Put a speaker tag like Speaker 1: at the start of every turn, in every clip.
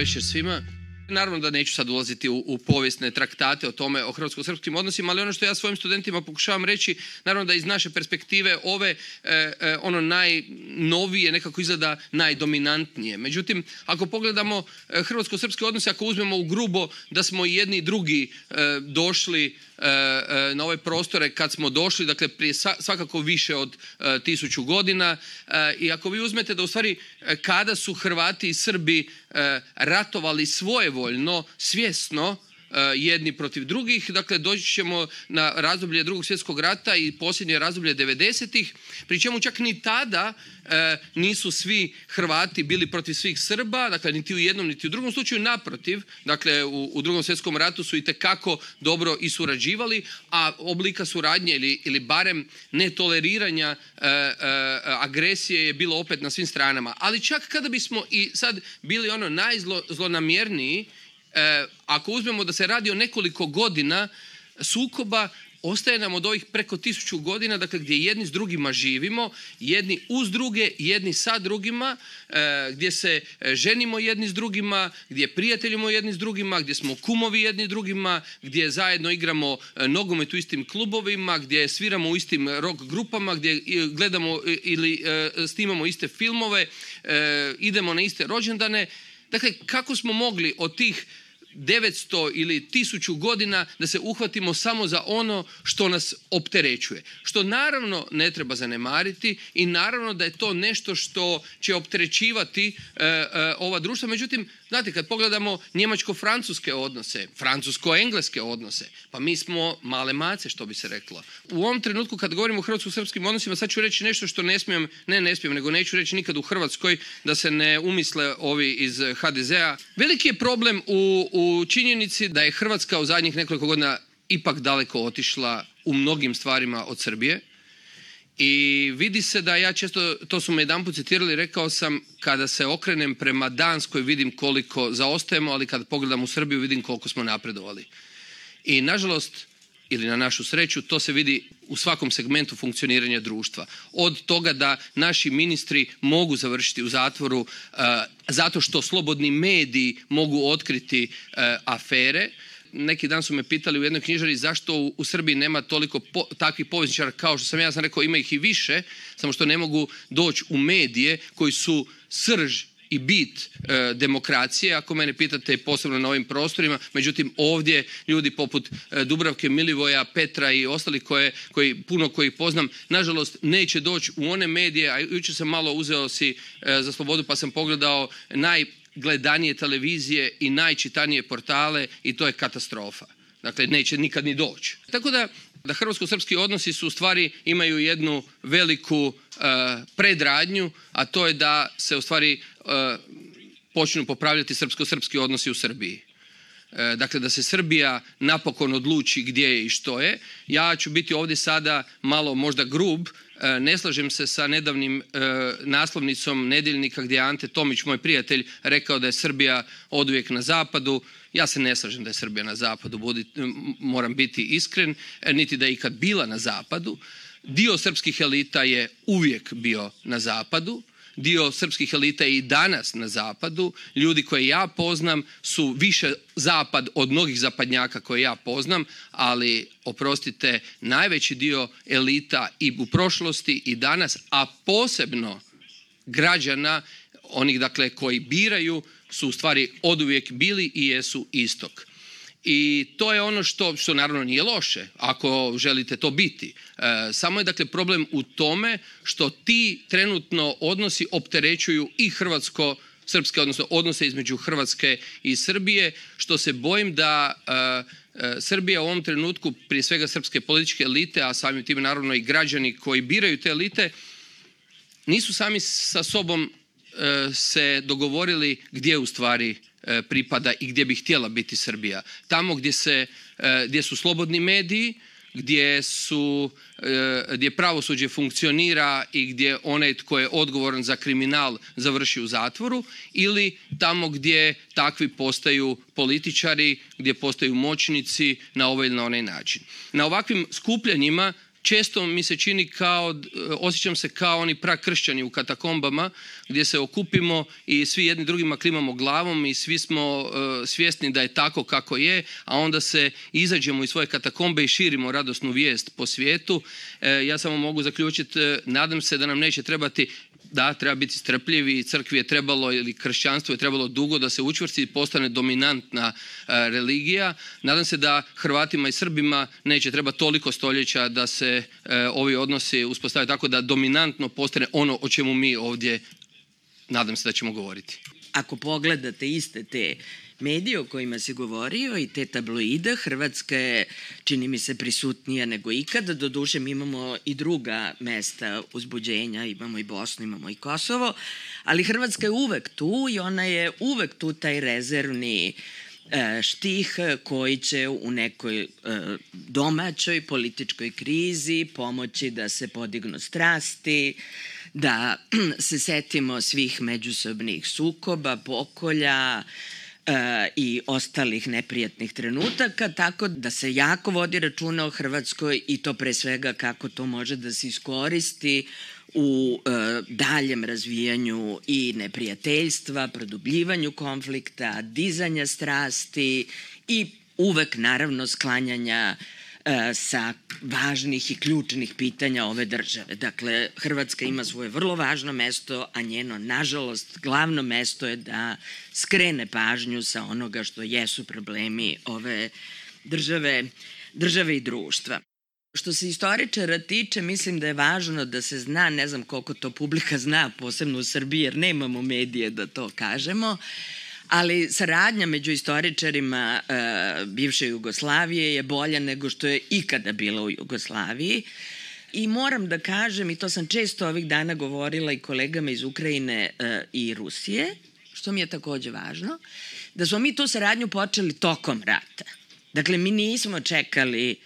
Speaker 1: gracious. Hema, Naravno da neću sad ulaziti u, u povijesne traktate o tome, o hrvatsko-srpskim odnosima, ali ono što ja svojim studentima pokušavam reći, naravno da iz naše perspektive ove, e, e, ono najnovije nekako izgleda najdominantnije. Međutim, ako pogledamo e, hrvatsko-srpske odnose, ako uzmemo u grubo da smo i jedni i drugi došli na ove prostore kad smo došli, dakle prije svakako više od tisuću godina i ako vi uzmete da u stvari kada su Hrvati i Srbi ratovali svoje недовольно, свjesno E, jedni protiv drugih. Dakle, doći ćemo na razdoblje drugog svjetskog rata i posljednje razdoblje 90-ih, pri čemu čak ni tada e, nisu svi Hrvati bili protiv svih Srba, dakle, niti u jednom, niti u drugom slučaju, naprotiv, dakle, u, drugom svjetskom ratu su i tekako dobro i surađivali, a oblika suradnje ili, barem netoleriranja e, agresije je bilo opet na svim stranama. Ali čak kada bismo i sad bili ono najzlonamjerniji E, ako uzmemo da se radi o nekoliko godina sukoba, ostaje nam od ovih preko tisuću godina, dakle gdje jedni s drugima živimo, jedni uz druge, jedni sa drugima, e, gdje se ženimo jedni s drugima, gdje prijateljimo jedni s drugima, gdje smo kumovi jedni drugima, gdje zajedno igramo e, nogomet u istim klubovima, gdje sviramo u istim rock grupama, gdje gledamo ili snimamo iste filmove, idemo na iste rođendane. Dakle, kako smo mogli od tih 900 ili 1000 godina da se uhvatimo samo za ono što nas opterećuje. Što naravno ne treba zanemariti i naravno da je to nešto što će opterećivati e, e, ova društva. Međutim, znate, kad pogledamo njemačko-francuske odnose, francusko-engleske odnose, pa mi smo male mace, što bi se reklo. U ovom trenutku kad govorimo o hrvatsko-srpskim odnosima, sad ću reći nešto što ne smijem, ne ne smijem, nego neću reći nikad u Hrvatskoj da se ne umisle ovi iz HDZ-a. Veliki je problem u u činjenici da je Hrvatska u zadnjih nekoliko godina ipak daleko otišla u mnogim stvarima od Srbije. I vidi se da ja često, to su me jedanput citirali, rekao sam kada se okrenem prema Danskoj vidim koliko zaostajemo, ali kada pogledam u Srbiju vidim koliko smo napredovali. I nažalost ili na našu sreću, to se vidi u svakom segmentu funkcioniranja društva. Od toga da naši ministri mogu završiti u zatvoru e, zato što slobodni mediji mogu otkriti e, afere. Neki dan su me pitali u jednoj knjižari zašto u, Srbiji nema toliko takvih povjesničara kao što sam ja sam rekao ima ih i više, samo što ne mogu doći u medije koji su srž i bit e, demokracije, ako mene pitate posebno na ovim prostorima, međutim ovdje ljudi poput e, Dubravke Milivoja, Petra i ostali koje, koji, puno koji poznam, nažalost neće doći u one medije, a jučer sam malo uzeo si e, za slobodu pa sam pogledao najgledanije televizije i najčitanije portale i to je katastrofa. Dakle, neće nikad ni doći. Tako da da hrvatsko-srpski odnosi su u stvari imaju jednu veliku e, predradnju, a to je da se u stvari e, popravljati srpsko-srpski odnosi u Srbiji. E, dakle, da se Srbija napokon odluči gdje je i što je. Ja ću biti ovdje sada malo možda grub, E, ne slažem se sa nedavnim e, naslovnicom Nedeljnika gdje je Ante Tomić, moj prijatelj, rekao da je Srbija oduvijek na zapadu. Ja se ne slažem da je Srbija na zapadu, moram biti iskren, e, niti da je ikad bila na zapadu. Dio srpskih elita je uvijek bio na zapadu dio srpskih elita je i danas na zapadu. Ljudi koje ja poznam su više zapad od mnogih zapadnjaka koje ja poznam, ali oprostite, najveći dio elita i u prošlosti i danas, a posebno građana, onih dakle koji biraju, su u stvari oduvijek bili i jesu istok. I to je ono što, što naravno nije loše, ako želite to biti. E, samo je dakle problem u tome što ti trenutno odnosi opterećuju i Hrvatsko srpske, odnosno odnose između Hrvatske i Srbije, što se bojim da e, e, Srbija u ovom trenutku, prije svega srpske političke elite, a samim tim naravno i građani koji biraju te elite, nisu sami sa sobom se dogovorili gdje u stvari E, pripada i gdje bi htjela biti Srbija. Tamo gdje, e, su slobodni mediji, gdje, su, e, gdje pravosuđe funkcionira i gdje onaj tko je odgovoran za kriminal završi u zatvoru ili tamo gdje takvi postaju političari, gdje postaju moćnici na ovaj ili na onaj način. Na ovakvim skupljanjima često mi se čini kao, e, osjećam se kao oni prakršćani u katakombama gdje se okupimo i svi jedni drugima klimamo glavom i svi smo e, svjesni da je tako kako je, a onda se izađemo iz svoje katakombe i širimo radosnu vijest po svijetu. E, ja samo mogu zaključiti, nadam se da nam neće trebati da, treba biti strpljivi. i crkvi je trebalo ili kršćanstvo je trebalo dugo da se učvrsti i postane dominantna e, religija. Nadam se da Hrvatima i Srbima neće treba toliko stoljeća da se e, ovi odnosi uspostave tako da dominantno postane ono o čemu mi ovdje nadam se da ćemo govoriti.
Speaker 2: Ako pogledate iste te medije o kojima se govorio i te tabloida. Hrvatska je, čini mi se, prisutnija nego ikada. Doduše, mi imamo i druga mesta uzbuđenja, imamo i Bosnu, imamo i Kosovo, ali Hrvatska je uvek tu i ona je uvek tu taj rezervni e, štih koji će u nekoj e, domaćoj političkoj krizi pomoći da se podignu strasti, da se setimo svih međusobnih sukoba, pokolja, E, i ostalih neprijatnih trenutaka, tako da se jako vodi računa o Hrvatskoj i to pre svega kako to može da se iskoristi u e, daljem razvijanju i neprijateljstva, produbljivanju konflikta, dizanja strasti i uvek naravno sklanjanja E, sa važnih i ključnih pitanja ove države. Dakle, Hrvatska ima svoje vrlo važno mesto, a njeno, nažalost, glavno mesto je da skrene pažnju sa onoga što jesu problemi ove države, države i društva. Što se istoričara tiče, mislim da je važno da se zna, ne znam koliko to publika zna, posebno u Srbiji, jer nemamo medije da to kažemo, ali saradnja među istoričarima e, bivše Jugoslavije je bolja nego što je ikada bila u Jugoslaviji. I moram da kažem, i to sam često ovih dana govorila i kolegama iz Ukrajine e, i Rusije, što mi je takođe važno, da smo mi tu saradnju počeli tokom rata. Dakle, mi nismo čekali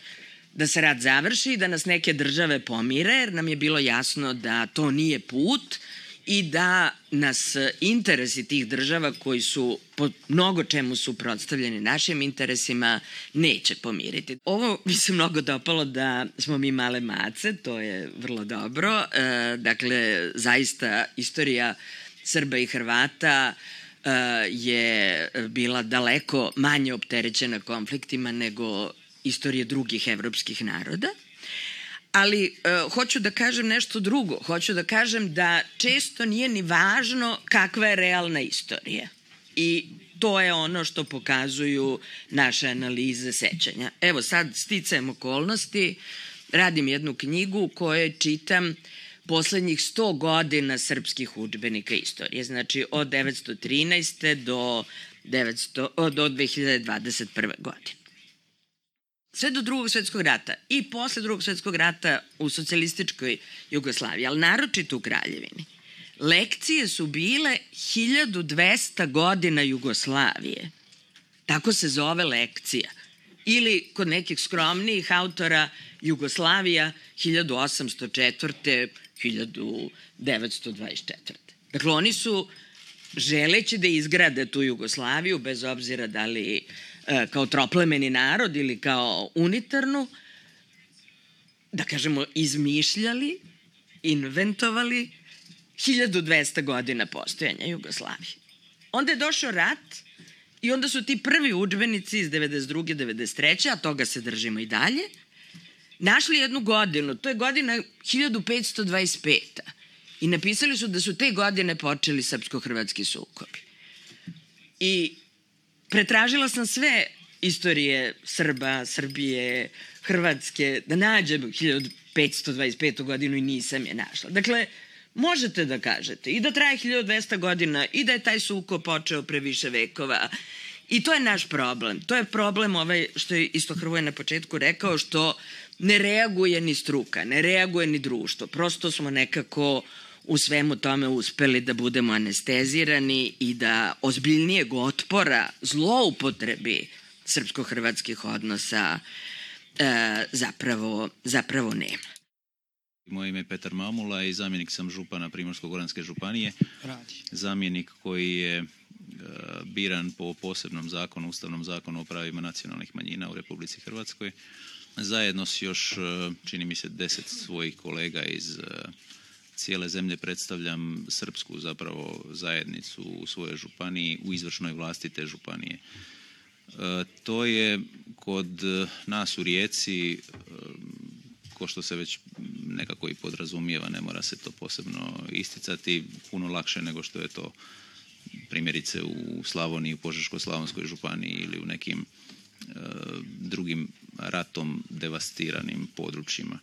Speaker 2: da se rat završi i da nas neke države pomire, jer nam je bilo jasno da to nije put, i da nas interesi tih država koji su po mnogo čemu suprotstavljeni našim interesima neće pomiriti. Ovo mi se mnogo dopalo da smo mi male mace, to je vrlo dobro. E, dakle, zaista istorija Srba i Hrvata e, je bila daleko manje opterećena konfliktima nego istorije drugih evropskih naroda ali e, hoću da kažem nešto drugo. Hoću da kažem da često nije ni važno kakva je realna istorija. I to je ono što pokazuju naše analize sećanja. Evo sad sticajem okolnosti, radim jednu knjigu u kojoj čitam poslednjih sto godina srpskih učbenika istorije, znači od 913. do, 900, do 2021. godine sve do drugog svjetskog rata i posle drugog svjetskog rata u socijalističkoj Jugoslaviji, ali naročito u Kraljevini. Lekcije su bile 1200 godina Jugoslavije. Tako se zove lekcija. Ili kod nekih skromnijih autora Jugoslavija 1804. 1924. Dakle, oni su želeći da izgrade tu Jugoslaviju, bez obzira da li E, kao troplemeni narod ili kao unitarnu, da kažemo, izmišljali, inventovali 1200 godina postojanja Jugoslavije. Onda je došao rat i onda su ti prvi udžbenici iz 92. 93. a toga se držimo i dalje, našli jednu godinu, to je godina 1525. I napisali su da su te godine počeli srpsko-hrvatski sukobi. I pretražila sam sve istorije Srba, Srbije, Hrvatske, da nađem 1525. godinu i nisam je našla. Dakle, možete da kažete i da traje 1200 godina i da je taj suko počeo pre više vekova. I to je naš problem. To je problem ovaj što je isto Hrvoje na početku rekao što ne reaguje ni struka, ne reaguje ni društvo. Prosto smo nekako u svemu tome uspeli da budemo anestezirani i da ozbiljnijeg otpora zloupotrebi srpsko-hrvatskih odnosa e, zapravo, zapravo nema.
Speaker 3: Moje ime je Petar Mamula i zamjenik sam župana Primorsko-Goranske županije. Zamjenik koji je e, biran po posebnom zakonu, Ustavnom zakonu o pravima nacionalnih manjina u Republici Hrvatskoj. Zajedno s još, e, čini mi se, deset svojih kolega iz cijele zemlje predstavljam srpsku zapravo zajednicu u svojoj županiji, u izvršnoj vlasti te županije. E, to je kod nas u Rijeci, e, ko što se već nekako i podrazumijeva, ne mora se to posebno isticati, puno lakše nego što je to primjerice u Slavoniji, u Požeško-Slavonskoj županiji ili u nekim e, drugim ratom devastiranim područjima.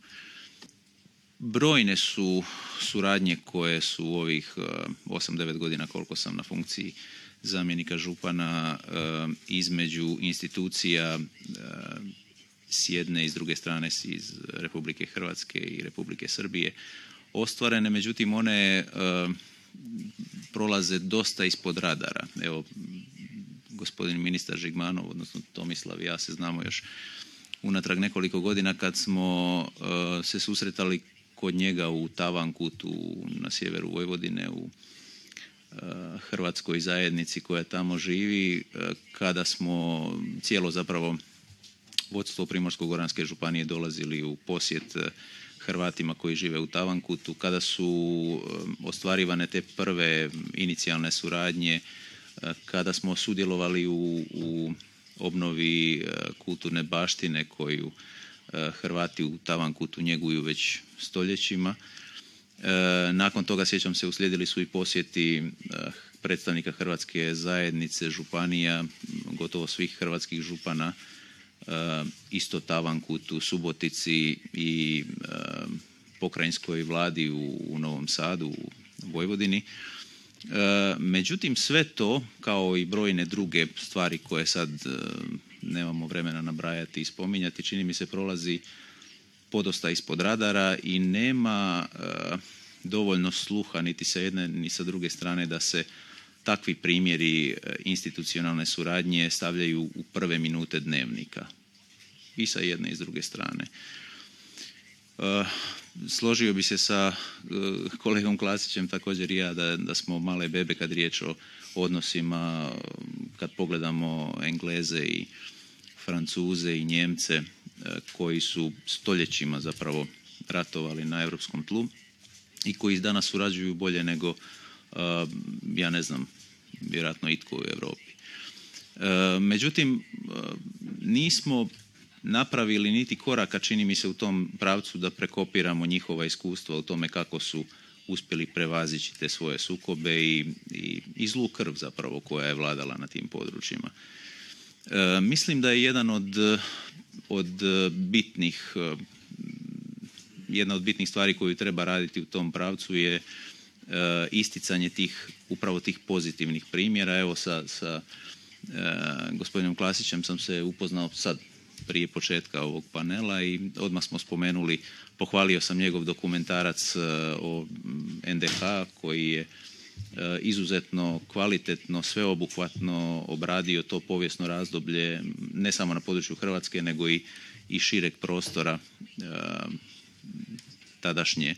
Speaker 3: Brojne su suradnje koje su u ovih 8-9 e, godina koliko sam na funkciji zamjenika župana e, između institucija e, s jedne i s druge strane iz Republike Hrvatske i Republike Srbije ostvarene, međutim one prolaze dosta ispod radara. Evo, gospodin ministar Žigmanov, odnosno Tomislav i ja se znamo još unatrag nekoliko godina kad smo se susretali kod njega u Tavankutu na sjeveru Vojvodine u e, hrvatskoj zajednici koja tamo živi e, kada smo cijelo zapravo vodstvo Primorsko-Goranske županije dolazili u posjet e, Hrvatima koji žive u Tavankutu kada su ostvarivane te prve inicijalne suradnje kada smo sudjelovali u, u obnovi kulturne baštine koju E, Hrvati u Tavankutu njeguju već stoljećima. E, nakon toga, sjećam se, uslijedili su i posjeti e, predstavnika Hrvatske zajednice, županija, gotovo svih hrvatskih župana, isto Tavankutu, Subotici i pokrajinskoj vladi u Novom Sadu, u Vojvodini. Međutim, sve to, kao i brojne druge stvari koje sad nemamo vremena nabrajati i spominjati, čini mi se prolazi podosta ispod radara i nema eh, dovoljno sluha niti sa jedne ni sa druge strane da se takvi primjeri eh, institucionalne suradnje stavljaju u prve minute dnevnika. I sa jedne i s druge strane. Eh, složio bi se sa kolegom Klasićem također i ja da, da smo male bebe kad riječ o odnosima kad pogledamo Engleze i Francuze i Njemce e, koji su stoljećima zapravo ratovali na europskom tlu i koji danas surađuju bolje nego e, ja ne znam vjerojatno itko u Europi. E, međutim, nismo napravili niti koraka, čini mi se, u tom pravcu da prekopiramo njihova iskustva u tome kako su uspjeli prevazići te svoje sukobe i, i, zlu krv zapravo koja je vladala na tim područjima. E, mislim da je jedan od, od bitnih e, jedna od bitnih stvari koju treba raditi u tom pravcu je e, isticanje tih, upravo tih pozitivnih primjera. Evo sa, sa e, gospodinom Klasićem sam se upoznao sad prije početka ovog panela i odmah smo spomenuli, pohvalio sam njegov dokumentarac e, o NDH koji je e, izuzetno kvalitetno, sveobuhvatno obradio to povijesno razdoblje ne samo na području Hrvatske nego i, šireg prostora e, tadašnje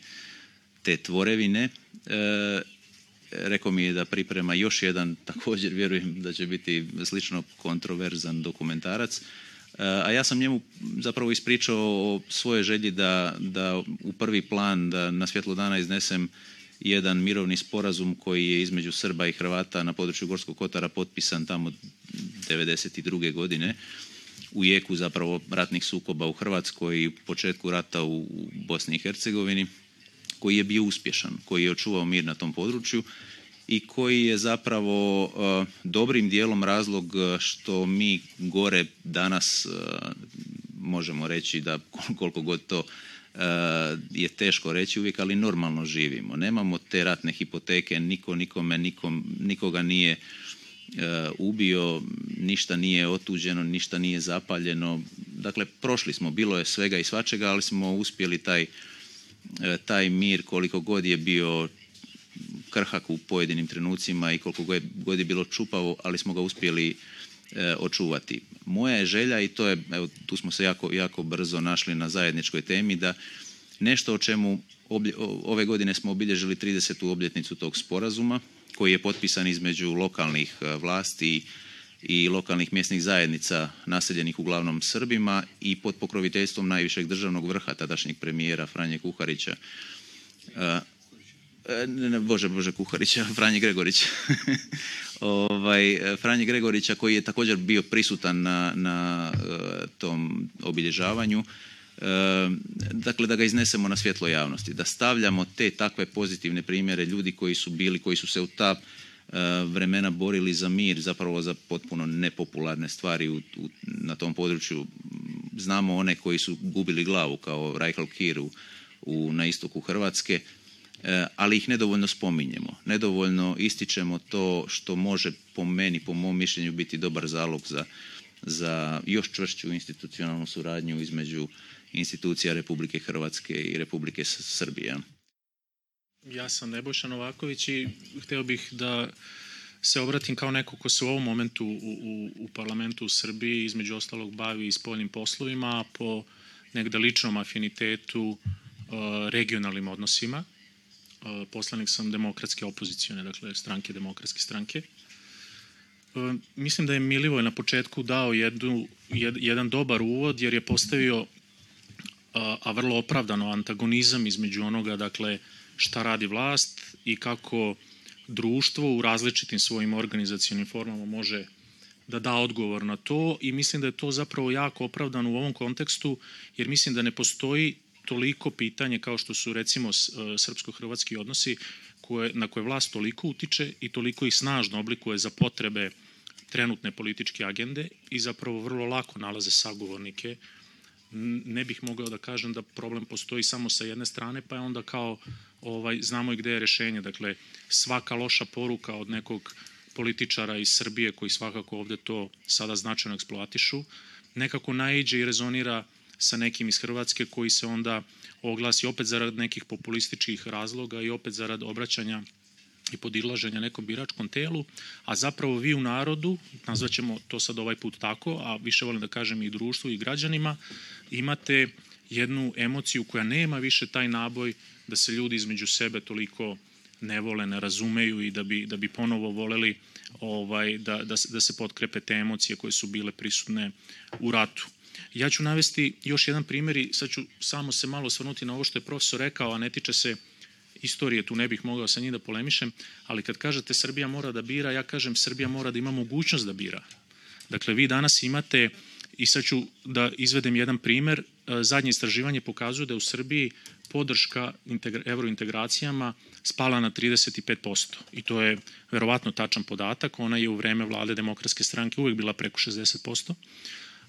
Speaker 3: te tvorevine. rekao mi je da priprema još jedan, također vjerujem da će biti slično kontroverzan dokumentarac a ja sam njemu zapravo ispričao o svoje želji da, da u prvi plan da na svjetlo dana iznesem jedan mirovni sporazum koji je između Srba i Hrvata na području Gorskog Kotara potpisan tamo 1992. godine u jeku zapravo ratnih sukoba u Hrvatskoj i početku rata u Bosni i Hercegovini koji je bio uspješan, koji je očuvao mir na tom području i koji je zapravo e, dobrim dijelom razlog e, što mi gore danas e, možemo reći da koliko god to je teško reći uvijek, ali normalno živimo. Nemamo te ratne hipoteke, niko nikome, nikom, nikoga nije ubio, ništa nije otuđeno, ništa nije zapaljeno. Dakle, prošli smo, bilo je svega i svačega, ali smo uspjeli taj, taj mir koliko god je bio krhak u pojedinim trenucima i koliko god je bilo čupavo, ali smo ga uspjeli e, očuvati. Moja je želja i to je, evo tu smo se jako, jako brzo našli na zajedničkoj temi, da nešto o čemu ove godine smo obilježili 30. obljetnicu tog sporazuma, koji je potpisan između lokalnih e, vlasti i lokalnih mjesnih zajednica naseljenih uglavnom Srbima i pod pokroviteljstvom najvišeg državnog vrha tadašnjeg premijera Franje Kuharića. E, E, ne, Bože, Bože Kuharića, Franji Gregorića. ovaj, e, Franje Gregorića koji je također bio prisutan na, na e, tom obilježavanju. dakle, da ga iznesemo na svjetlo javnosti, da stavljamo te takve pozitivne primjere ljudi koji su bili, koji su se u ta vremena borili za mir, zapravo za potpuno nepopularne stvari u, na tom području. Znamo one koji su gubili glavu kao Reichel Kiru u, na istoku Hrvatske, E, ali ih nedovoljno spominjemo. Nedovoljno ističemo to što može po meni, po mom mišljenju, biti dobar zalog za, za još čvršću institucionalnu suradnju između institucija Republike Hrvatske i Republike Srbije.
Speaker 4: Ja sam Nebojša Novaković i htio bih da se obratim kao neko ko se u ovom momentu u, u, u parlamentu u Srbiji između ostalog bavi spoljnim poslovima, po nekada ličnom afinitetu e, regionalnim odnosima poslanik sam demokratske opozicione, dakle stranke demokratske stranke. E, mislim da je Milivoj na početku dao jedan dobar uvod jer je postavio a, vrlo opravdano antagonizam između onoga dakle šta radi vlast i kako društvo u različitim svojim organizacionim formama može da da odgovor na to i mislim da je to zapravo jako opravdano u ovom kontekstu jer mislim da ne postoji toliko pitanje kao što su recimo e, srpsko-hrvatski odnosi na koje vlast toliko utiče i toliko ih snažno oblikuje za potrebe trenutne političke agende i zapravo vrlo lako nalaze sagovornike. Ne bih mogao da kažem da problem postoji samo sa jedne strane, pa je onda kao ovaj, znamo i gdje je rješenje. Dakle, svaka loša poruka od nekog političara iz Srbije koji svakako ovdje to sada značajno eksploatišu, nekako naiđe i rezonira sa nekim iz Hrvatske koji se onda oglasi opet zarad nekih populističkih razloga i opet zarad obraćanja i podilaženja nekom biračkom telu, a zapravo vi u narodu, ćemo to sad ovaj put tako, a više volim da kažem i društvu i građanima, imate jednu emociju koja nema više taj naboj da se ljudi između sebe toliko ne vole, ne razumeju i da bi, da bi ponovo voleli ovaj, da, da se potkrepe te emocije koje su bile prisutne u ratu. Ja ću navesti još jedan primjer i sad ću samo se malo svrnuti na ovo što je profesor rekao, a ne tiče se istorije, tu ne bih mogao sa njim da polemišem, ali kad kažete Srbija mora da bira, ja kažem Srbija mora da ima mogućnost da bira. Dakle, vi danas imate, i sad ću da izvedem jedan primer, e, zadnje istraživanje pokazuje da u Srbiji podrška eurointegracijama spala na 35%. I to je verovatno tačan podatak. Ona je u vreme vlade demokratske stranke uvijek bila preko 60%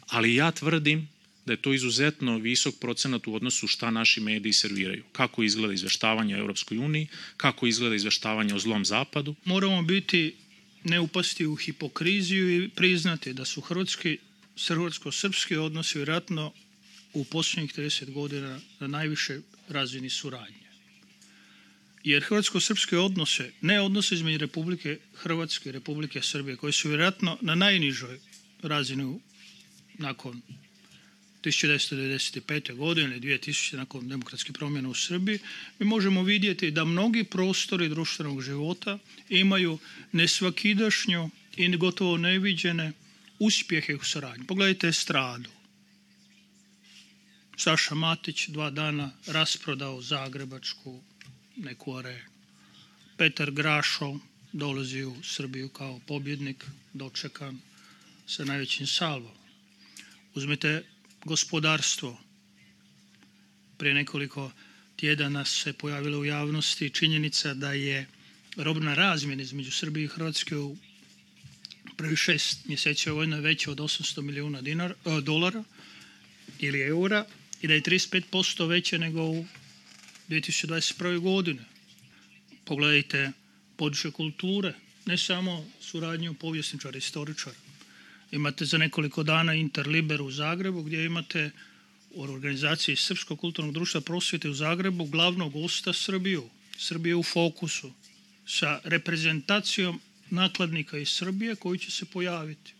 Speaker 4: ali ja tvrdim da je to izuzetno visok procenat u odnosu šta naši mediji serviraju. Kako izgleda izveštavanje o Europskoj uniji, kako izgleda izveštavanje o zlom zapadu.
Speaker 5: Moramo biti ne upasti u hipokriziju i priznati da su hrvatski, hrvatsko-srpski odnosi vjerojatno u posljednjih 30 godina na najviše razini suradnje. Jer hrvatsko-srpske odnose, ne odnose između Republike Hrvatske i Republike Srbije, koje su vjerojatno na najnižoj razini nakon 1995. godine ili 2000. nakon demokratske promjene u Srbiji, mi možemo vidjeti da mnogi prostori društvenog života imaju nesvakidašnju i gotovo neviđene uspjehe u suradnji Pogledajte stradu. Saša Matić dva dana rasprodao Zagrebačku neku arenu. Petar Grašo dolazi u Srbiju kao pobjednik, dočekan sa najvećim salvom. Uzmete gospodarstvo. Prije nekoliko tjedana se pojavila u javnosti činjenica da je robna razmjena između Srbije i Hrvatske u prvi šest mjeseci vojna veća od 800 milijuna e, dolara ili eura i da je 35% veća nego u 2021. godine. Pogledajte područje kulture, ne samo suradnju i historičara, Imate za nekoliko dana Interliber u Zagrebu gdje imate u organizaciji Srpskog kulturnog društva prosvjete u Zagrebu glavnog gosta Srbiju, Srbije u fokusu, sa reprezentacijom nakladnika iz Srbije koji će se pojaviti.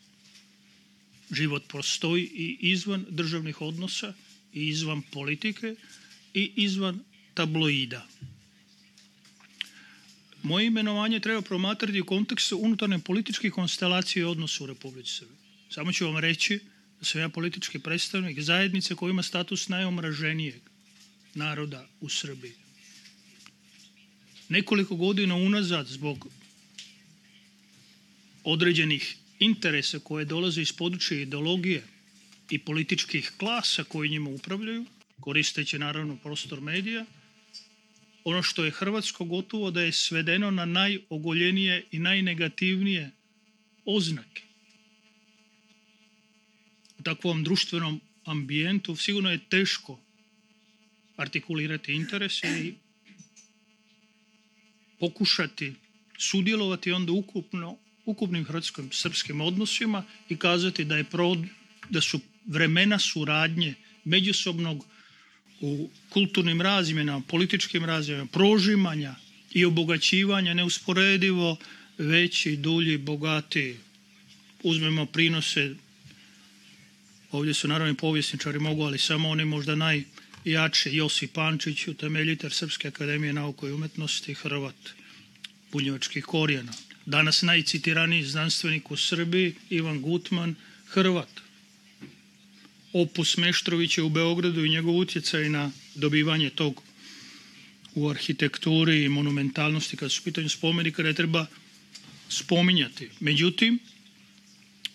Speaker 5: Život postoji i izvan državnih odnosa, i izvan politike, i izvan tabloida. Moje imenovanje treba promatrati u kontekstu unutarnje političke konstelacije odnosu u Republici Srbije. Samo ću vam reći da sam ja politički predstavnik zajednice koja ima status najomraženijeg naroda u Srbiji. Nekoliko godina unazad zbog određenih interesa koje dolaze iz područja ideologije i političkih klasa koji njima upravljaju, koristeći naravno prostor medija, ono što je Hrvatsko gotovo da je svedeno na najogoljenije i najnegativnije oznake takvom društvenom ambijentu sigurno je teško artikulirati interese i pokušati sudjelovati onda ukupno ukupnim hrvatskim srpskim odnosima i kazati da, je da su vremena suradnje međusobnog u kulturnim razmjenama, političkim razmjenama, prožimanja i obogaćivanja neusporedivo veći, dulji, bogati. Uzmemo prinose Ovdje su naravno i povjesničari mogu, ali samo oni možda najjači, Josip Pančić, utemeljitelj Srpske akademije nauke i umetnosti, Hrvat bunjevačkih korijena. Danas najcitiraniji znanstvenik u Srbiji, Ivan Gutman, Hrvat. Opus Meštrović je u Beogradu i njegov utjecaj na dobivanje tog u arhitekturi i monumentalnosti kad su pitanju spomenika ne treba spominjati. Međutim,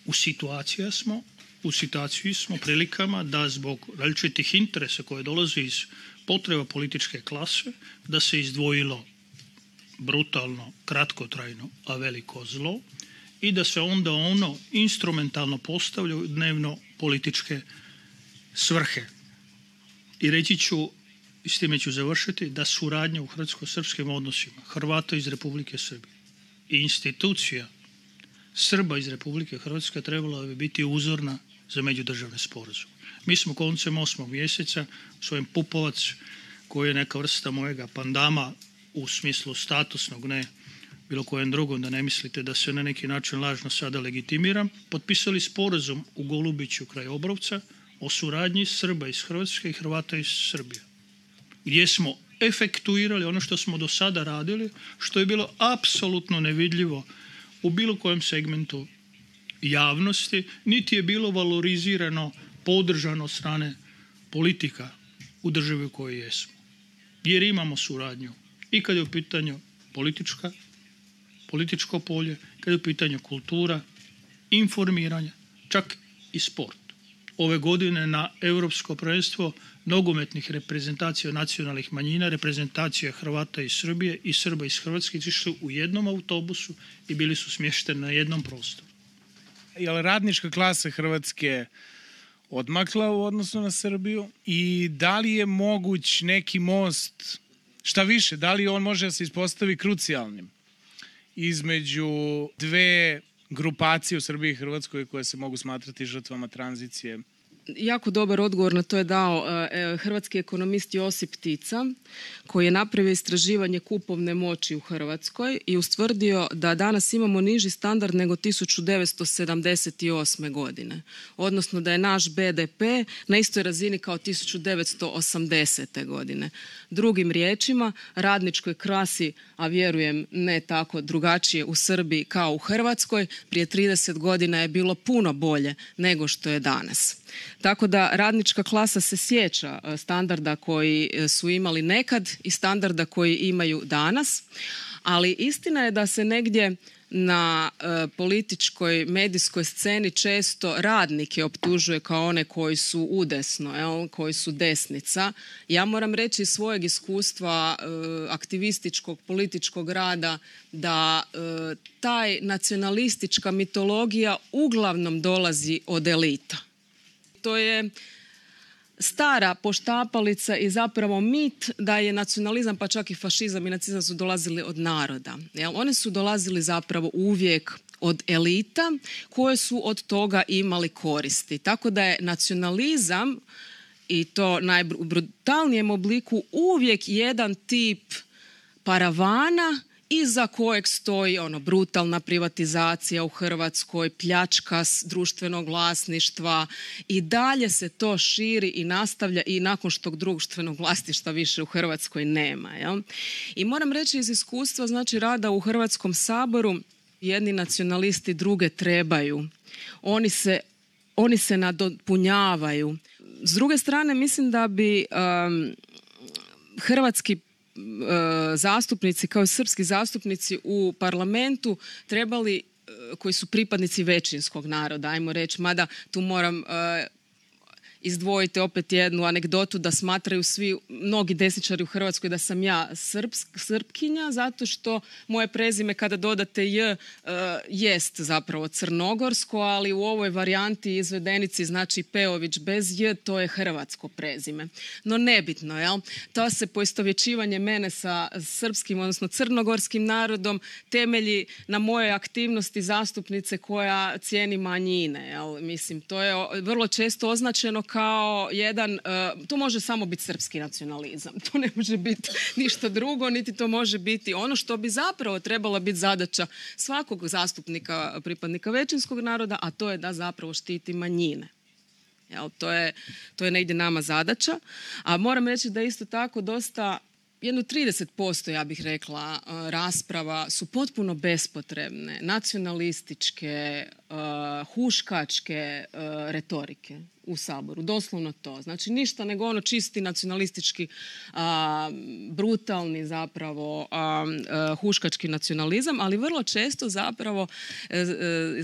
Speaker 5: u situacija smo u situaciji smo prilikama da zbog različitih interesa koje dolaze iz potreba političke klase, da se izdvojilo brutalno, kratkotrajno, a veliko zlo i da se onda ono instrumentalno postavlja u dnevno političke svrhe. I reći ću, i s time ću završiti, da suradnja u hrvatsko-srpskim odnosima Hrvata iz Republike Srbije i institucija Srba iz Republike Hrvatske trebala bi biti uzorna za međudržavne sporazume. Mi smo koncem osmog mjeseca svojim Pupovac, koji je neka vrsta mojega pandama u smislu statusnog, ne bilo kojem drugom, da ne mislite da se na neki način lažno sada legitimiram, potpisali sporazum u Golubiću kraj Obrovca o suradnji Srba iz Hrvatske i Hrvata iz Srbije, gdje smo efektuirali ono što smo do sada radili, što je bilo apsolutno nevidljivo u bilo kojem segmentu javnosti, niti je bilo valorizirano, podržano strane politika u državi u kojoj jesmo. Jer imamo suradnju i kad je u pitanju politička, političko polje, kad je u pitanju kultura, informiranje, čak i sport. Ove godine na Europsko prvenstvo nogometnih reprezentacija nacionalnih manjina, reprezentacija Hrvata iz Srbije i Srba iz Hrvatske, išli u jednom autobusu i bili su smješteni na jednom prostoru
Speaker 6: jel radnička klasa Hrvatske odmakla u odnosu na Srbiju i da li je moguć neki most, šta više, da li on može da se ispostavi krucijalnim između dve grupacije u Srbiji i Hrvatskoj koje se mogu smatrati žrtvama tranzicije
Speaker 7: jako dobar odgovor na to je dao e, e, hrvatski ekonomist Josip Tica koji je napravio istraživanje kupovne moći u Hrvatskoj i ustvrdio da danas imamo niži standard nego 1978. godine. Odnosno da je naš BDP na istoj razini kao 1980. godine. Drugim riječima, radničkoj krasi, a vjerujem ne tako drugačije u Srbiji kao u Hrvatskoj, prije 30 godina je bilo puno bolje nego što je danas. Tako da radnička klasa se sjeća e, standarda koji e, su imali nekad i standarda koji imaju danas, ali istina je da se negdje na e, političkoj medijskoj sceni često radnike optužuje kao one koji su udesno, jel, koji su desnica. Ja moram reći iz svojeg iskustva aktivističkog, političkog rada da taj nacionalistička mitologija uglavnom dolazi od elita to je stara poštapalica i zapravo mit da je nacionalizam pa čak i fašizam i nacizam su dolazili od naroda. Jel? Oni su dolazili zapravo uvijek od elita koje su od toga imali koristi. Tako da je nacionalizam i to najbrutalnijem obliku uvijek jedan tip paravana iza kojeg stoji ono brutalna privatizacija u Hrvatskoj, pljačka društvenog vlasništva i dalje se to širi i nastavlja i nakon što društvenog vlasništva više u Hrvatskoj nema. Jel? I moram reći iz iskustva znači rada u Hrvatskom saboru jedni nacionalisti druge trebaju. Oni se, oni se nadopunjavaju. S druge strane mislim da bi hrvatski E, zastupnici kao i srpski zastupnici u parlamentu trebali e, koji su pripadnici većinskog naroda, ajmo reći, mada tu moram e, izdvojite opet jednu anegdotu da smatraju svi, mnogi desničari u Hrvatskoj da sam ja srpkinja zato što moje prezime kada dodate j e, jest zapravo crnogorsko, ali u ovoj varijanti izvedenici znači Peović bez j to je hrvatsko prezime. No nebitno, jel? To se poistovjećivanje mene sa srpskim, odnosno crnogorskim narodom temelji na mojoj aktivnosti zastupnice koja cijeni manjine. Jel? Mislim, to je vrlo često označeno kao jedan, e, to može samo biti srpski nacionalizam, to ne može biti ništa drugo, niti to može biti ono što bi zapravo trebala biti zadaća svakog zastupnika pripadnika većinskog naroda, a to je da zapravo štiti manjine. Jel, to, je, to je negdje nama zadaća. A moram reći da isto tako dosta jedno 30% ja bih rekla e, rasprava su potpuno bespotrebne, nacionalističke, e, huškačke e, retorike u Saboru. Doslovno to. Znači ništa nego ono čisti nacionalistički, brutalni zapravo huškački nacionalizam, ali vrlo često zapravo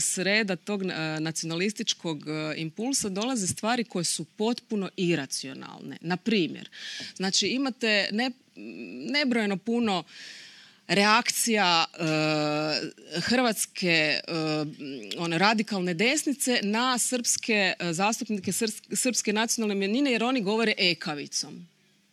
Speaker 7: sreda tog nacionalističkog impulsa dolaze stvari koje su potpuno iracionalne. Na primjer, znači imate ne, nebrojeno puno reakcija eh, hrvatske eh, radikalne desnice na srpske eh, zastupnike srpske nacionalne manjine jer oni govore ekavicom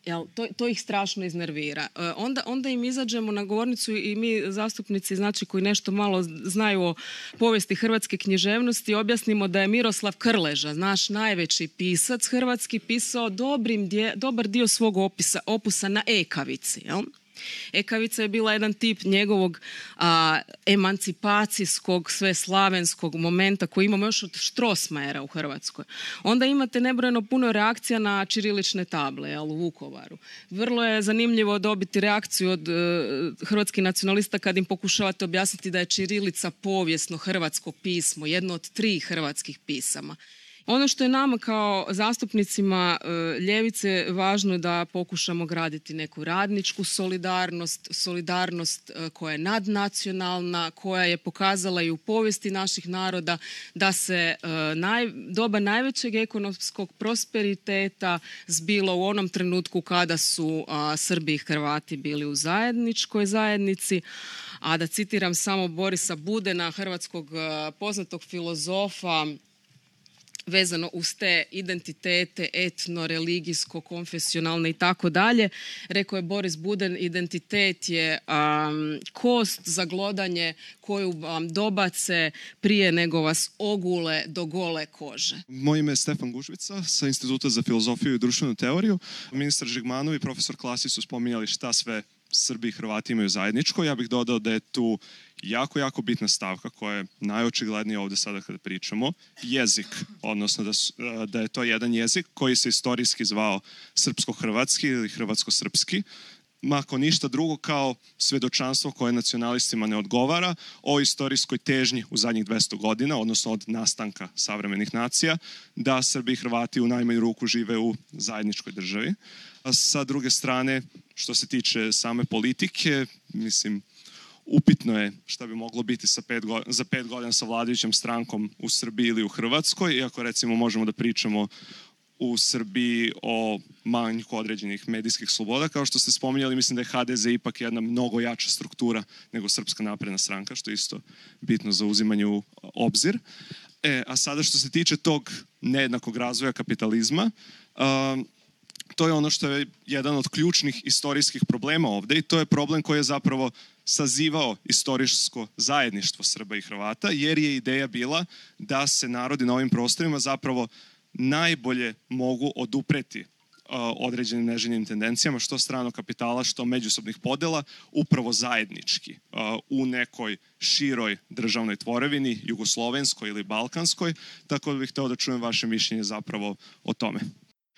Speaker 7: Jel, to, to, ih strašno iznervira. E, onda, onda im izađemo na govornicu i mi zastupnici znači, koji nešto malo znaju o povijesti hrvatske književnosti objasnimo da je Miroslav Krleža, naš najveći pisac hrvatski, pisao dobrim dobar dio svog opisa, opusa na ekavici. Jel? Ekavica je bila jedan tip njegovog a, emancipacijskog, sve slavenskog momenta koji imamo još od Štrosmajera u Hrvatskoj. Onda imate nebrojeno puno reakcija na čirilične table jel, u Vukovaru. Vrlo je zanimljivo dobiti reakciju od e, hrvatskih nacionalista kad im pokušavate objasniti da je čirilica povijesno hrvatsko pismo, jedno od tri hrvatskih pisama. Ono što je nama kao zastupnicima e, ljevice važno je da pokušamo graditi neku radničku solidarnost, solidarnost e, koja je nadnacionalna, koja je pokazala i u povijesti naših naroda da se e, doba najvećeg ekonomskog prosperiteta zbilo u onom trenutku kada su Srbi i Hrvati bili u zajedničkoj zajednici, a da citiram samo Borisa Budena, hrvatskog poznatog filozofa vezano uz te identitete, etno, religijsko, konfesionalne i tako dalje. Rekao je Boris Buden, identitet je kost za glodanje koju vam dobace prije nego vas ogule do gole kože.
Speaker 8: Moje ime je Stefan Gužvica sa Instituta za filozofiju i društvenu teoriju. Ministar Žigmanov i profesor Klasi su spominjali šta sve Srbi i Hrvati imaju zajedničko. Ja bih dodao da je tu jako, jako bitna stavka koja je najočiglednija ovdje sada kada pričamo, jezik, odnosno e, da, je to jedan jezik koji se istorijski zvao srpsko-hrvatski ili hrvatsko-srpski, ako ništa drugo kao svedočanstvo koje nacionalistima ne odgovara o istorijskoj težnji u zadnjih 200 godina, odnosno od nastanka savremenih nacija, da Srbi i Hrvati u najmanju ruku žive u zajedničkoj državi. A sa druge strane, što se tiče same politike, mislim, upitno je šta bi moglo biti sa pet za pet godina sa vladajućom strankom u Srbiji ili u Hrvatskoj, iako recimo možemo da pričamo u Srbiji o manjku određenih medijskih sloboda, kao što ste spominjali, mislim da je HDZ ipak jedna mnogo jača struktura nego Srpska napredna stranka, što je isto bitno za uzimanje u obzir. E, a sada što se tiče tog nejednakog razvoja kapitalizma, to je ono što je jedan od ključnih istorijskih problema ovdje i to je problem koji je zapravo sazivao istorijsko zajedništvo Srba i Hrvata, jer je ideja bila da se narodi na ovim prostorima zapravo najbolje mogu odupreti uh, određenim neželjenim tendencijama, što stranog kapitala, što međusobnih podela, upravo zajednički uh, u nekoj široj državnoj tvorevini, jugoslovenskoj ili balkanskoj, tako da bih htio da čujem vaše mišljenje zapravo o tome.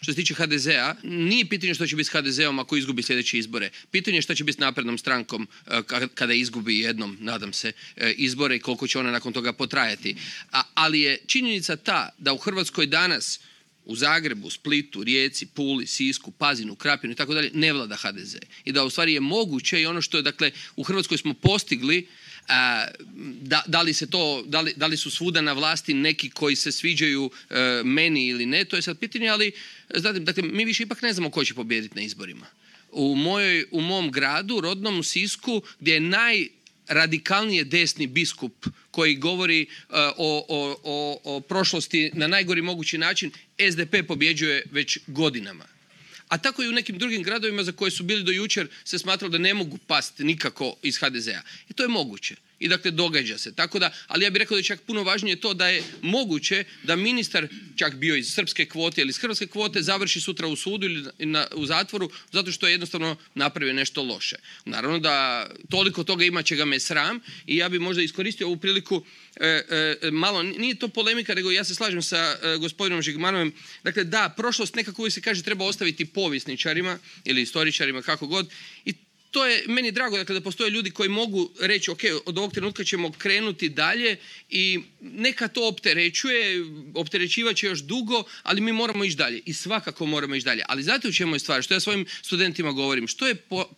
Speaker 9: Što se tiče HDZ-a,
Speaker 10: nije pitanje što će biti s HDZ-om ako izgubi sljedeće izbore. Pitanje je što će biti s naprednom strankom e, kada izgubi jednom, nadam se, e, izbore i koliko će ona nakon toga potrajati. ali je činjenica ta da u Hrvatskoj danas u Zagrebu, Splitu, Rijeci, Puli, Sisku, Pazinu, Krapinu i tako dalje ne vlada HDZ. I da u stvari je moguće i ono što je, dakle, u Hrvatskoj smo postigli da, da, li se to, da li, da li, su svuda na vlasti neki koji se sviđaju e, meni ili ne, to je sad pitanje, ali znate, dakle, mi više ipak ne znamo ko će pobijediti na izborima. U, mojoj, u mom gradu, rodnom u Sisku, gdje je naj, desni biskup koji govori e, o, o prošlosti na najgori mogući način, SDP pobjeđuje već godinama. A tako i u nekim drugim gradovima za koje su bili do jučer se smatralo da ne mogu pasti nikako iz HDZ-a. I e, to je moguće. I dakle, događa se. Tako da, ali ja bih rekao da je čak puno važnije to da je moguće da ministar, čak bio iz srpske kvote ili iz hrvatske kvote, završi sutra u sudu ili u zatvoru zato što je jednostavno napravio nešto loše. Naravno da toliko toga ima ga me sram i ja bih možda iskoristio ovu priliku e, e, malo, nije to polemika, nego ja se slažem sa e, gospodinom Žigmanovem. Dakle, da, prošlost nekako uvijek se kaže treba ostaviti povjesničarima ili istoričarima, kako god. I je meni drago dakle, da postoje ljudi koji mogu reći ok, od ovog trenutka ćemo krenuti dalje i neka to opterećuje, opterećivat će još dugo, ali mi moramo ići dalje i svakako moramo ići dalje. Ali znate u čemu je stvar, što ja svojim studentima govorim, što je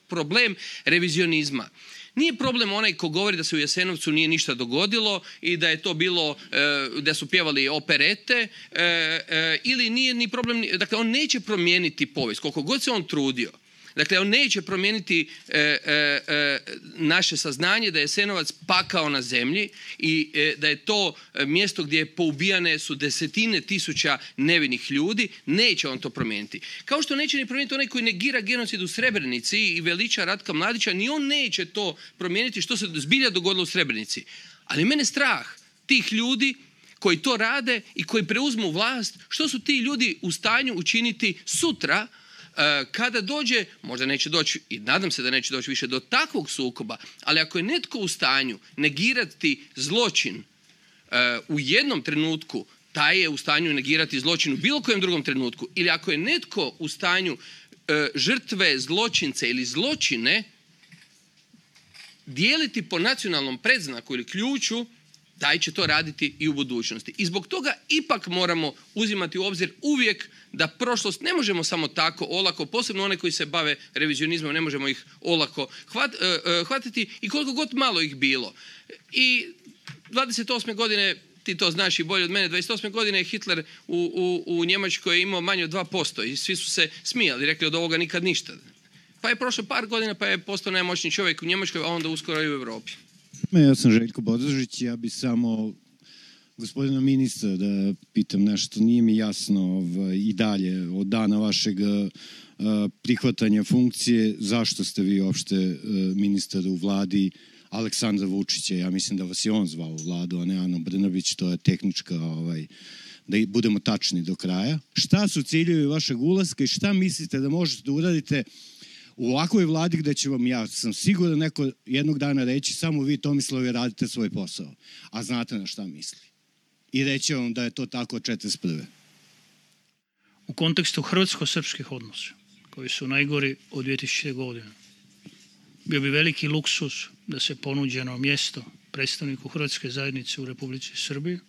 Speaker 10: problem revizionizma. Nije problem onaj ko govori da se u Jesenovcu nije ništa dogodilo i da je to bilo, eh, da su pjevali operete eh, eh, ili nije ni problem, dakle on neće promijeniti povijest, koliko god se on trudio. Dakle, on neće promijeniti e, e, e, naše saznanje da je Senovac pakao na zemlji i da je to mjesto gdje je poubijane su desetine tisuća nevinih ljudi. Neće on to promijeniti. Kao što neće ni promijeniti onaj koji negira genocid u Srebrenici i veliča Ratka Mladića, ni on neće to promijeniti što se zbilja dogodilo u Srebrenici. Ali mene strah tih ljudi koji to rade i koji preuzmu vlast, što su ti ljudi u stanju učiniti sutra E, kada dođe, možda neće doći i nadam se da neće doći više do takvog sukoba, ali ako je netko u stanju negirati zločin e, u jednom trenutku, taj je u stanju negirati zločin u bilo kojem drugom trenutku. Ili ako je netko u stanju e, žrtve zločince ili zločine dijeliti po nacionalnom predznaku ili ključu, taj će to raditi i u budućnosti. I zbog toga ipak moramo uzimati u obzir uvijek da prošlost ne možemo samo tako olako, posebno one koji se bave revizionizmom, ne možemo ih olako hvatiti e, e, i koliko god malo ih bilo. I 28. godine ti to znaš i bolje od mene, 28. godine je Hitler u, u, u Njemačkoj imao manje od 2% i svi su se smijali, rekli od ovoga nikad ništa. Pa je prošlo par godina pa je postao najmoćniji čovjek u Njemačkoj, a onda uskoro i u Europi.
Speaker 11: Ja sam Željko bodožić ja bi samo gospodina ministra da pitam nešto, nije mi jasno ovaj, i dalje od dana vašeg eh, prihvatanja funkcije, zašto ste vi uopšte eh, ministar u vladi Aleksandra Vučića, ja mislim da vas je on zvao u vladu, a ne Ana Brnović. to je tehnička ovaj, da budemo tačni do kraja. Šta su ciljevi vašeg ulaska i šta mislite da možete da uradite u ovakvoj vladi gde će vam, ja sam siguran neko jednog dana reći, samo vi Tomislavi radite svoj posao, a znate na šta misli. I reći vam da je to tako 41.
Speaker 5: U kontekstu hrvatsko-srpskih odnosa, koji su najgori od 2000. godine, bio bi veliki luksus da se ponuđeno mjesto predstavniku Hrvatske zajednice u Republici Srbiji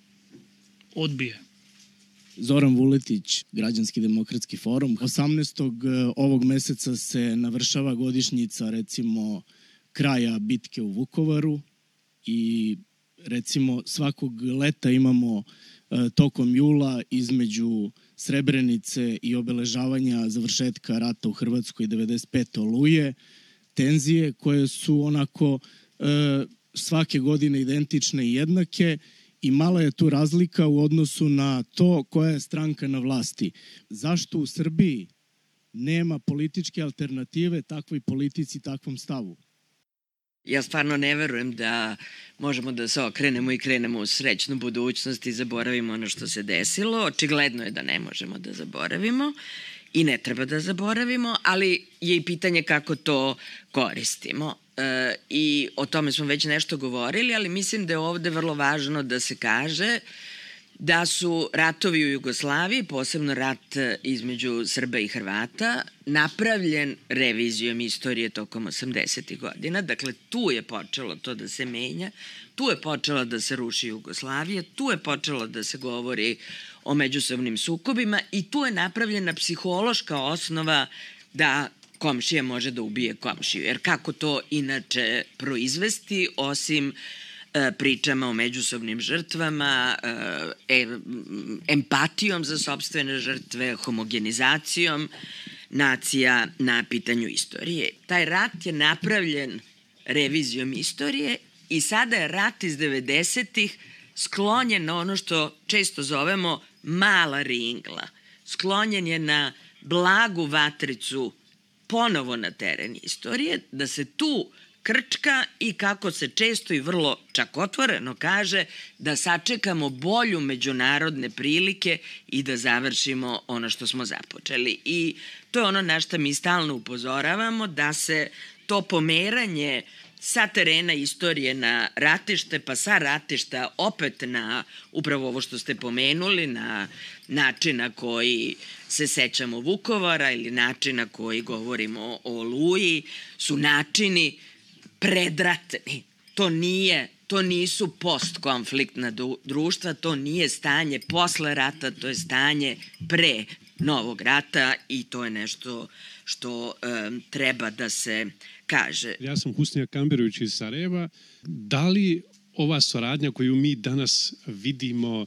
Speaker 5: odbije
Speaker 12: Zoran Vuletić, Građanski demokratski forum. 18. E, ovog meseca se navršava godišnjica recimo kraja bitke u Vukovaru i recimo svakog leta imamo e, tokom jula između Srebrenice i obeležavanja završetka rata u Hrvatskoj 95. oluje, tenzije koje su onako e, svake godine identične i jednake i mala je tu razlika u odnosu na to koja je stranka na vlasti. Zašto u Srbiji nema političke alternative takvoj politici, takvom stavu?
Speaker 13: Ja stvarno ne verujem da možemo da se okrenemo i krenemo u srećnu budućnost i zaboravimo ono što se desilo. Očigledno je da ne možemo da zaboravimo i ne treba da zaboravimo, ali je i pitanje kako to koristimo. E, i o tome smo već nešto govorili, ali mislim da je ovde vrlo važno da se kaže da su ratovi u Jugoslaviji, posebno rat između Srba i Hrvata, napravljen revizijom istorije tokom 80. godina. Dakle, tu je počelo to da se menja, tu je počelo da se ruši Jugoslavija, tu je počelo da se govori o međusobnim sukobima i tu je napravljena psihološka osnova da komšija može da ubije komšiju. Jer kako to inače proizvesti, osim e, pričama o međusobnim žrtvama, e, empatijom za sobstvene žrtve, homogenizacijom nacija na pitanju istorije. Taj rat je napravljen revizijom istorije i sada je rat iz 90-ih sklonjen na ono što često zovemo mala ringla. Sklonjen je na blagu vatricu ponovo na teren istorije, da se tu krčka i kako se često i vrlo čak otvoreno kaže da sačekamo bolju međunarodne prilike i da završimo ono što smo započeli. I to je ono na što mi stalno upozoravamo, da se to pomeranje sa terena istorije na ratište, pa sa ratišta opet na upravo ovo što ste pomenuli, na način na koji se sećamo Vukovara ili način na koji govorimo o Luji, su načini predratni. To nije to nisu postkonfliktna društva, to nije stanje posle rata, to je stanje pre novog rata i to je nešto što treba da se kaže.
Speaker 14: Ja sam Husnija Kamberović iz Sarajeva. Da li ova saradnja koju mi danas vidimo e,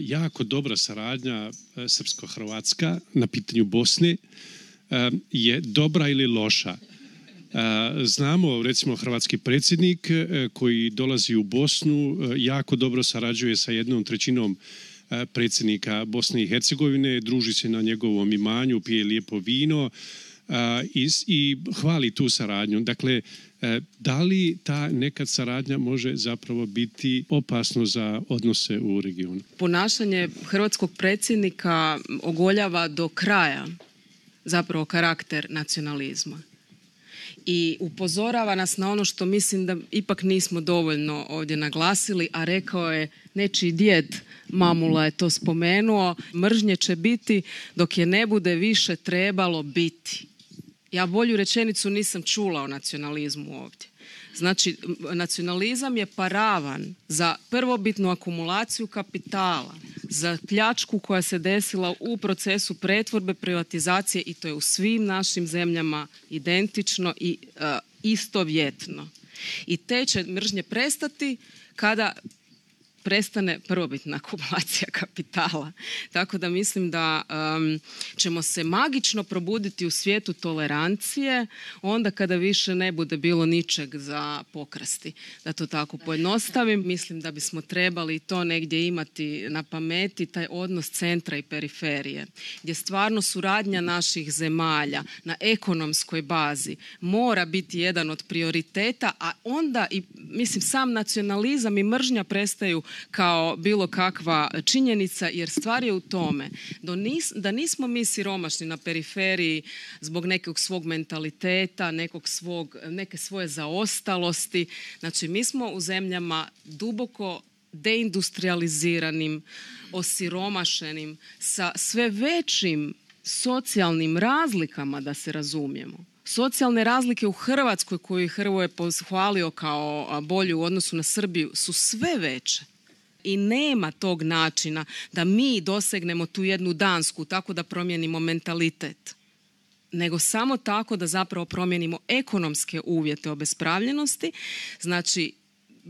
Speaker 14: jako dobra saradnja e, srpsko-hrvatska na pitanju Bosne e, je dobra ili loša. Znamo, recimo, hrvatski predsjednik koji dolazi u Bosnu jako dobro sarađuje sa jednom trećinom predsjednika Bosne i Hercegovine, druži se na njegovom imanju, pije lijepo vino, i, i hvali tu saradnju. Dakle, e, da li ta nekad saradnja može zapravo biti opasno za odnose u regionu?
Speaker 7: Ponašanje hrvatskog predsjednika ogoljava do kraja zapravo karakter nacionalizma i upozorava nas na ono što mislim da ipak nismo dovoljno ovdje naglasili, a rekao je nečiji djed Mamula je to spomenuo, mržnje će biti dok je ne bude više trebalo biti. Ja bolju rečenicu nisam čula o nacionalizmu ovdje. Znači, nacionalizam je paravan za prvobitnu akumulaciju kapitala, za pljačku koja se desila u procesu pretvorbe, privatizacije i to je u svim našim zemljama identično i e, istovjetno. I te će mržnje prestati kada prestane prvobitna akumulacija kapitala. Tako da mislim da ćemo se magično probuditi u svijetu tolerancije onda kada više ne bude bilo ničeg za pokrasti. Da to tako pojednostavim, mislim da bismo trebali i to negdje imati na pameti taj odnos centra i periferije, gdje stvarno suradnja naših zemalja na ekonomskoj bazi mora biti jedan od prioriteta, a onda i mislim sam nacionalizam i mržnja prestaju kao bilo kakva činjenica jer stvar je u tome da nismo mi siromašni na periferiji zbog nekog svog mentaliteta, nekog svog, neke svoje zaostalosti. Znači mi smo u zemljama duboko deindustrializiranim, osiromašenim, sa sve većim socijalnim razlikama da se razumijemo. Socijalne razlike u Hrvatskoj koju je pohvalio kao bolju u odnosu na Srbiju su sve veće i nema tog načina da mi dosegnemo tu jednu dansku tako da promijenimo mentalitet nego samo tako da zapravo promijenimo ekonomske uvjete obespravljenosti znači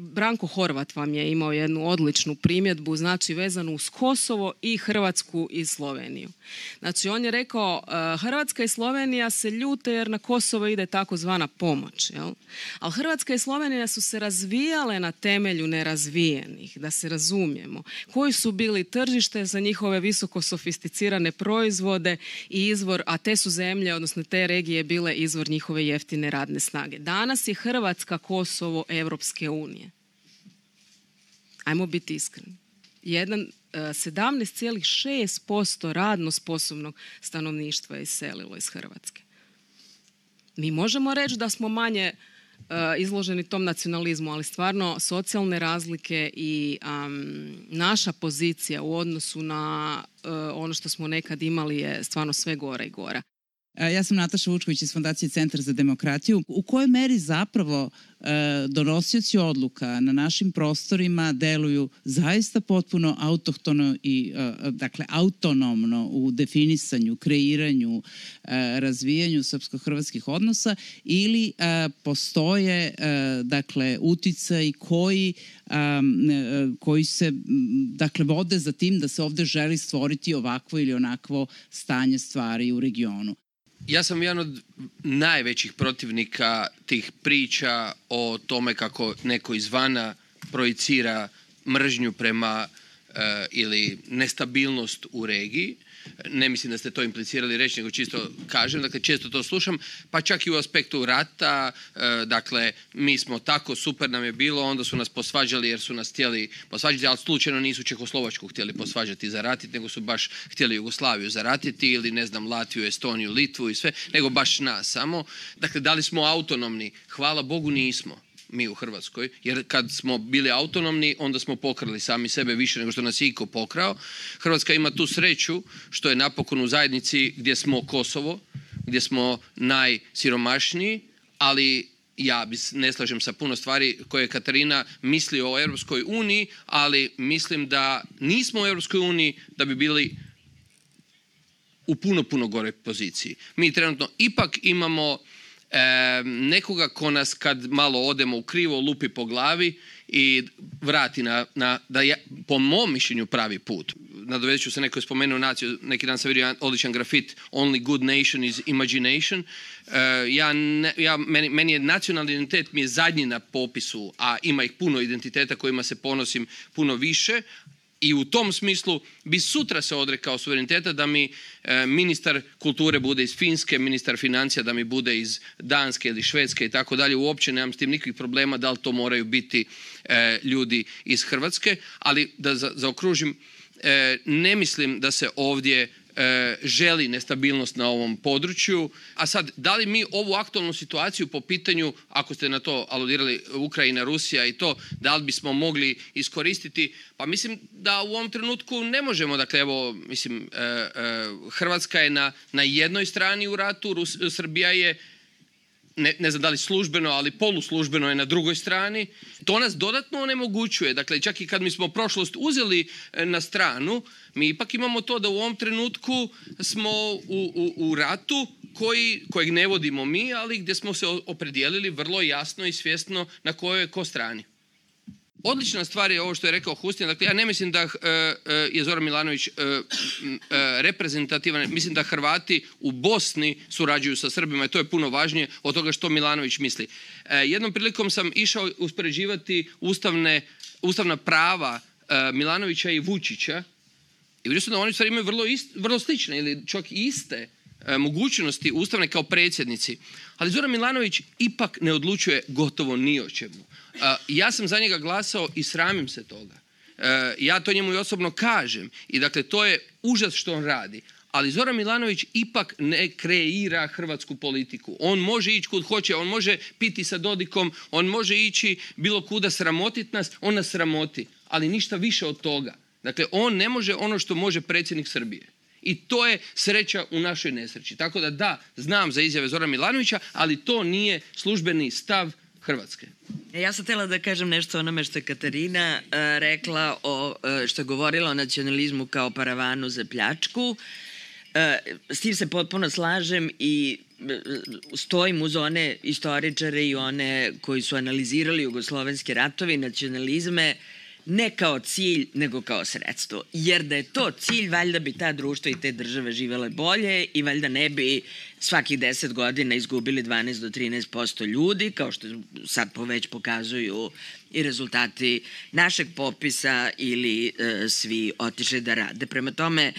Speaker 7: Branko Horvat vam je imao jednu odličnu primjedbu, znači vezanu uz Kosovo i Hrvatsku i Sloveniju. Znači on je rekao e, Hrvatska i Slovenija se ljute jer na Kosovo ide takozvana pomoć. Jel? Ali Hrvatska i Slovenija su se razvijale na temelju nerazvijenih, da se razumijemo. Koji su bili tržište za njihove visoko sofisticirane proizvode i izvor, a te su zemlje, odnosno te regije bile izvor njihove jeftine radne snage. Danas je Hrvatska Kosovo Europske unije ajmo biti iskreni, jedan 17,6% e, radno sposobnog stanovništva je iselilo iz Hrvatske. Mi možemo reći da smo manje e, izloženi tom nacionalizmu, ali stvarno socijalne razlike i naša pozicija u odnosu na e, ono što smo nekad imali je stvarno sve gore i gora.
Speaker 15: E, ja sam Nataša Vučković iz Fondacije Centar za demokratiju. U kojoj meri zapravo e, donosioci odluka na našim prostorima deluju zaista potpuno autohtono i e, dakle autonomno u definisanju, kreiranju, razvijanju srpsko-hrvatskih odnosa ili postoje dakle uticaji koji koji se dakle vode za tim da se ovde želi stvoriti ovakvo ili onakvo stanje stvari u regionu
Speaker 10: ja sam jedan od najvećih protivnika tih priča o tome kako neko izvana projicira mržnju prema eh, ili nestabilnost u regiji ne mislim da ste to implicirali reći, nego čisto kažem, dakle često to slušam, pa čak i u aspektu rata, e, dakle mi smo tako, super nam je bilo, onda su nas posvađali jer su nas htjeli posvađati, ali slučajno nisu Čehoslovačku htjeli posvađati i zaratiti, nego su baš htjeli Jugoslaviju zaratiti ili ne znam Latviju, Estoniju, Litvu i sve, nego baš nas samo. Dakle, da li smo autonomni? Hvala Bogu nismo mi u Hrvatskoj, jer kad smo bili autonomni, onda smo pokrali sami sebe više nego što nas je iko pokrao. Hrvatska ima tu sreću što je napokon u zajednici gdje smo Kosovo, gdje smo najsiromašniji, ali ja ne slažem sa puno stvari koje je Katarina misli o Europskoj uniji, ali mislim da nismo u Europskoj uniji da bi bili u puno, puno gore poziciji. Mi trenutno ipak imamo e, nekoga ko nas kad malo odemo u krivo lupi po glavi i vrati na, na da je po mom mišljenju pravi put. Nadovezat ću se, neko spomenu spomenuo naciju, neki dan sam vidio odličan grafit Only good nation is imagination. ja, ja, meni, meni je nacionalni identitet mi je zadnji na popisu, a ima ih puno identiteta kojima se ponosim puno više, i u tom smislu bi sutra se odrekao suvereniteta da mi e, ministar kulture bude iz Finske, ministar financija da mi bude iz Danske ili Švedske i tako dalje. Uopće nemam s tim nikakvih problema da li to moraju biti e, ljudi iz Hrvatske, ali da zaokružim, e, ne mislim da se ovdje E, želi nestabilnost na ovom području. A sad, da li mi ovu aktualnu situaciju po pitanju, ako ste na to aludirali Ukrajina, Rusija i to, da li bismo mogli iskoristiti? Pa mislim da u ovom trenutku ne možemo. Dakle, evo, mislim, e, e, Hrvatska je na, jednoj strani u ratu, Srbija je ne, ne znam da li službeno, ali poluslužbeno je na drugoj strani. To nas dodatno onemogućuje. Dakle, čak i kad mi smo prošlost uzeli e, na stranu, mi ipak imamo to da u ovom trenutku smo u, u, u ratu koji, kojeg ne vodimo mi, ali gdje smo se opredijelili vrlo jasno i svjesno na kojoj je ko strani. Odlična stvar je ovo što je rekao Hustin, dakle ja ne mislim da eh, eh, je Zoran Milanović eh, reprezentativan, mislim da Hrvati u Bosni surađuju sa Srbima i to je puno važnije od toga što Milanović misli. Jednom prilikom sam išao uspoređivati ustavna prava Milanovića i Vučića i vidio sam da oni stvari imaju vrlo, ist, vrlo slične ili čak iste E, mogućnosti ustavne kao predsjednici. Ali Zoran Milanović ipak ne odlučuje gotovo ni o čemu. E, ja sam za njega glasao i sramim se toga. E, ja to njemu i osobno kažem. I dakle, to je užas što on radi. Ali Zoran Milanović ipak ne kreira hrvatsku politiku. On može ići kud hoće, on može piti sa Dodikom, on može ići bilo kuda sramotit nas, on nas sramoti. Ali ništa više od toga. Dakle, on ne može ono što može predsjednik Srbije. I to je sreća u našoj nesreći. Tako da da, znam za izjave Zora Milanovića, ali to nije službeni stav Hrvatske.
Speaker 13: E, ja sam htjela da kažem nešto o onome što je Katarina e, rekla, o, e, što je govorila o nacionalizmu kao paravanu za pljačku. s tim se potpuno slažem i stojim uz one istoričare i one koji su analizirali jugoslovenske ratovi, nacionalizme ne kao cilj, nego kao sredstvo. Jer da je to cilj, valjda bi ta društva i te države živele bolje i valjda ne bi svakih deset godina izgubili 12 do 13% ljudi, kao što sad poveć već pokazuju i rezultati našeg popisa ili e, svi otišli da rade. Prema tome,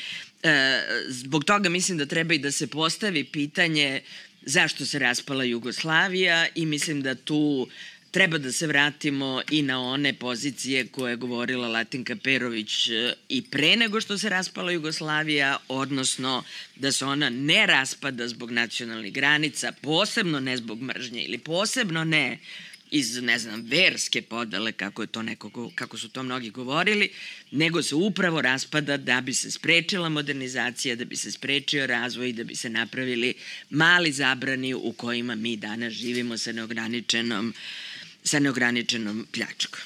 Speaker 13: e, zbog toga mislim da treba i da se postavi pitanje zašto se raspala Jugoslavija i mislim da tu treba da se vratimo i na one pozicije koje je govorila Latinka Perović e, i pre nego što se raspala Jugoslavija, odnosno da se ona ne raspada zbog nacionalnih granica, posebno ne zbog mržnje ili posebno ne iz, ne znam, verske podale, kako, je to neko, kako su to mnogi govorili, nego se upravo raspada da bi se sprečila modernizacija, da bi se sprečio razvoj i da bi se napravili mali zabrani u kojima mi danas živimo sa neograničenom sa neograničenom pljačkom.